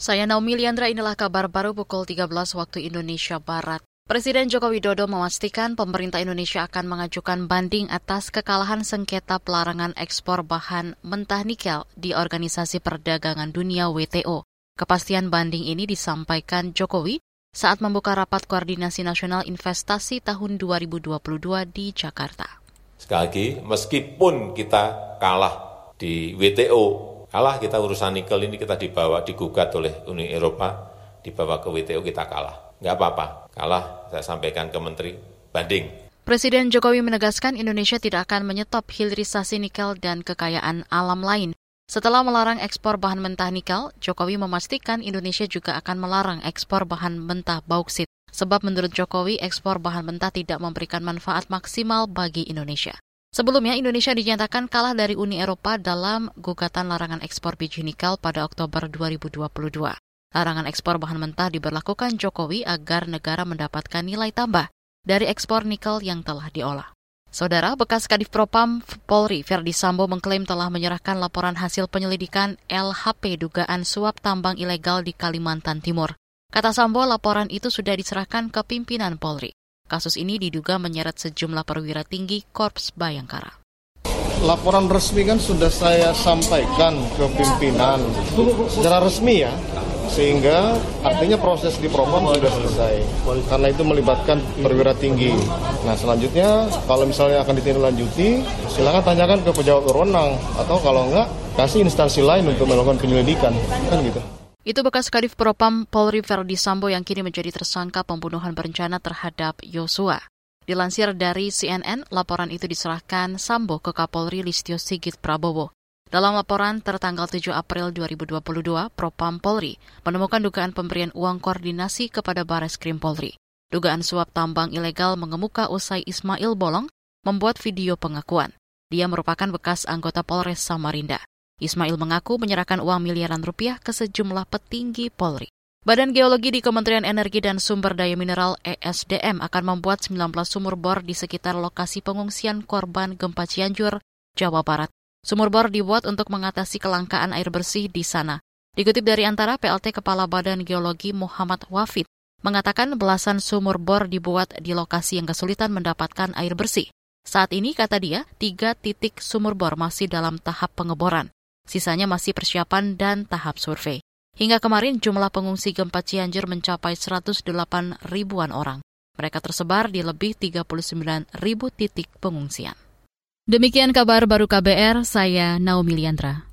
Saya Naomi Liandra, inilah kabar baru pukul 13 waktu Indonesia Barat. Presiden Joko Widodo memastikan pemerintah Indonesia akan mengajukan banding atas kekalahan sengketa pelarangan ekspor bahan mentah nikel di Organisasi Perdagangan Dunia WTO. Kepastian banding ini disampaikan Jokowi saat membuka rapat koordinasi nasional investasi tahun 2022 di Jakarta. Sekali lagi, meskipun kita kalah di WTO Kalah kita urusan nikel ini kita dibawa, digugat oleh Uni Eropa, dibawa ke WTO kita kalah. Nggak apa-apa, kalah saya sampaikan ke Menteri, banding. Presiden Jokowi menegaskan Indonesia tidak akan menyetop hilirisasi nikel dan kekayaan alam lain. Setelah melarang ekspor bahan mentah nikel, Jokowi memastikan Indonesia juga akan melarang ekspor bahan mentah bauksit. Sebab menurut Jokowi, ekspor bahan mentah tidak memberikan manfaat maksimal bagi Indonesia. Sebelumnya, Indonesia dinyatakan kalah dari Uni Eropa dalam gugatan larangan ekspor biji nikel pada Oktober 2022. Larangan ekspor bahan mentah diberlakukan Jokowi agar negara mendapatkan nilai tambah dari ekspor nikel yang telah diolah. Saudara bekas Kadif Propam Polri Verdi Sambo mengklaim telah menyerahkan laporan hasil penyelidikan LHP dugaan suap tambang ilegal di Kalimantan Timur. Kata Sambo, laporan itu sudah diserahkan ke pimpinan Polri. Kasus ini diduga menyeret sejumlah perwira tinggi Korps Bayangkara. Laporan resmi kan sudah saya sampaikan ke pimpinan secara resmi ya, sehingga artinya proses di propam sudah selesai karena itu melibatkan perwira tinggi. Nah selanjutnya kalau misalnya akan ditindaklanjuti, silakan tanyakan ke pejabat berwenang atau kalau enggak kasih instansi lain untuk melakukan penyelidikan kan gitu. Itu bekas Kadif Propam Polri Verdi Sambo yang kini menjadi tersangka pembunuhan berencana terhadap Yosua. Dilansir dari CNN, laporan itu diserahkan Sambo ke Kapolri Listio Sigit Prabowo. Dalam laporan tertanggal 7 April 2022, Propam Polri menemukan dugaan pemberian uang koordinasi kepada Bares Krim Polri. Dugaan suap tambang ilegal mengemuka usai Ismail Bolong membuat video pengakuan. Dia merupakan bekas anggota Polres Samarinda. Ismail mengaku menyerahkan uang miliaran rupiah ke sejumlah petinggi Polri. Badan Geologi di Kementerian Energi dan Sumber Daya Mineral ESDM akan membuat 19 sumur bor di sekitar lokasi pengungsian korban gempa Cianjur, Jawa Barat. Sumur bor dibuat untuk mengatasi kelangkaan air bersih di sana. Dikutip dari antara PLT Kepala Badan Geologi Muhammad Wafid, mengatakan belasan sumur bor dibuat di lokasi yang kesulitan mendapatkan air bersih. Saat ini, kata dia, tiga titik sumur bor masih dalam tahap pengeboran. Sisanya masih persiapan dan tahap survei. Hingga kemarin jumlah pengungsi gempa Cianjur mencapai 108 ribuan orang. Mereka tersebar di lebih 39 ribu titik pengungsian. Demikian kabar baru KBR, saya Naomi Liandra.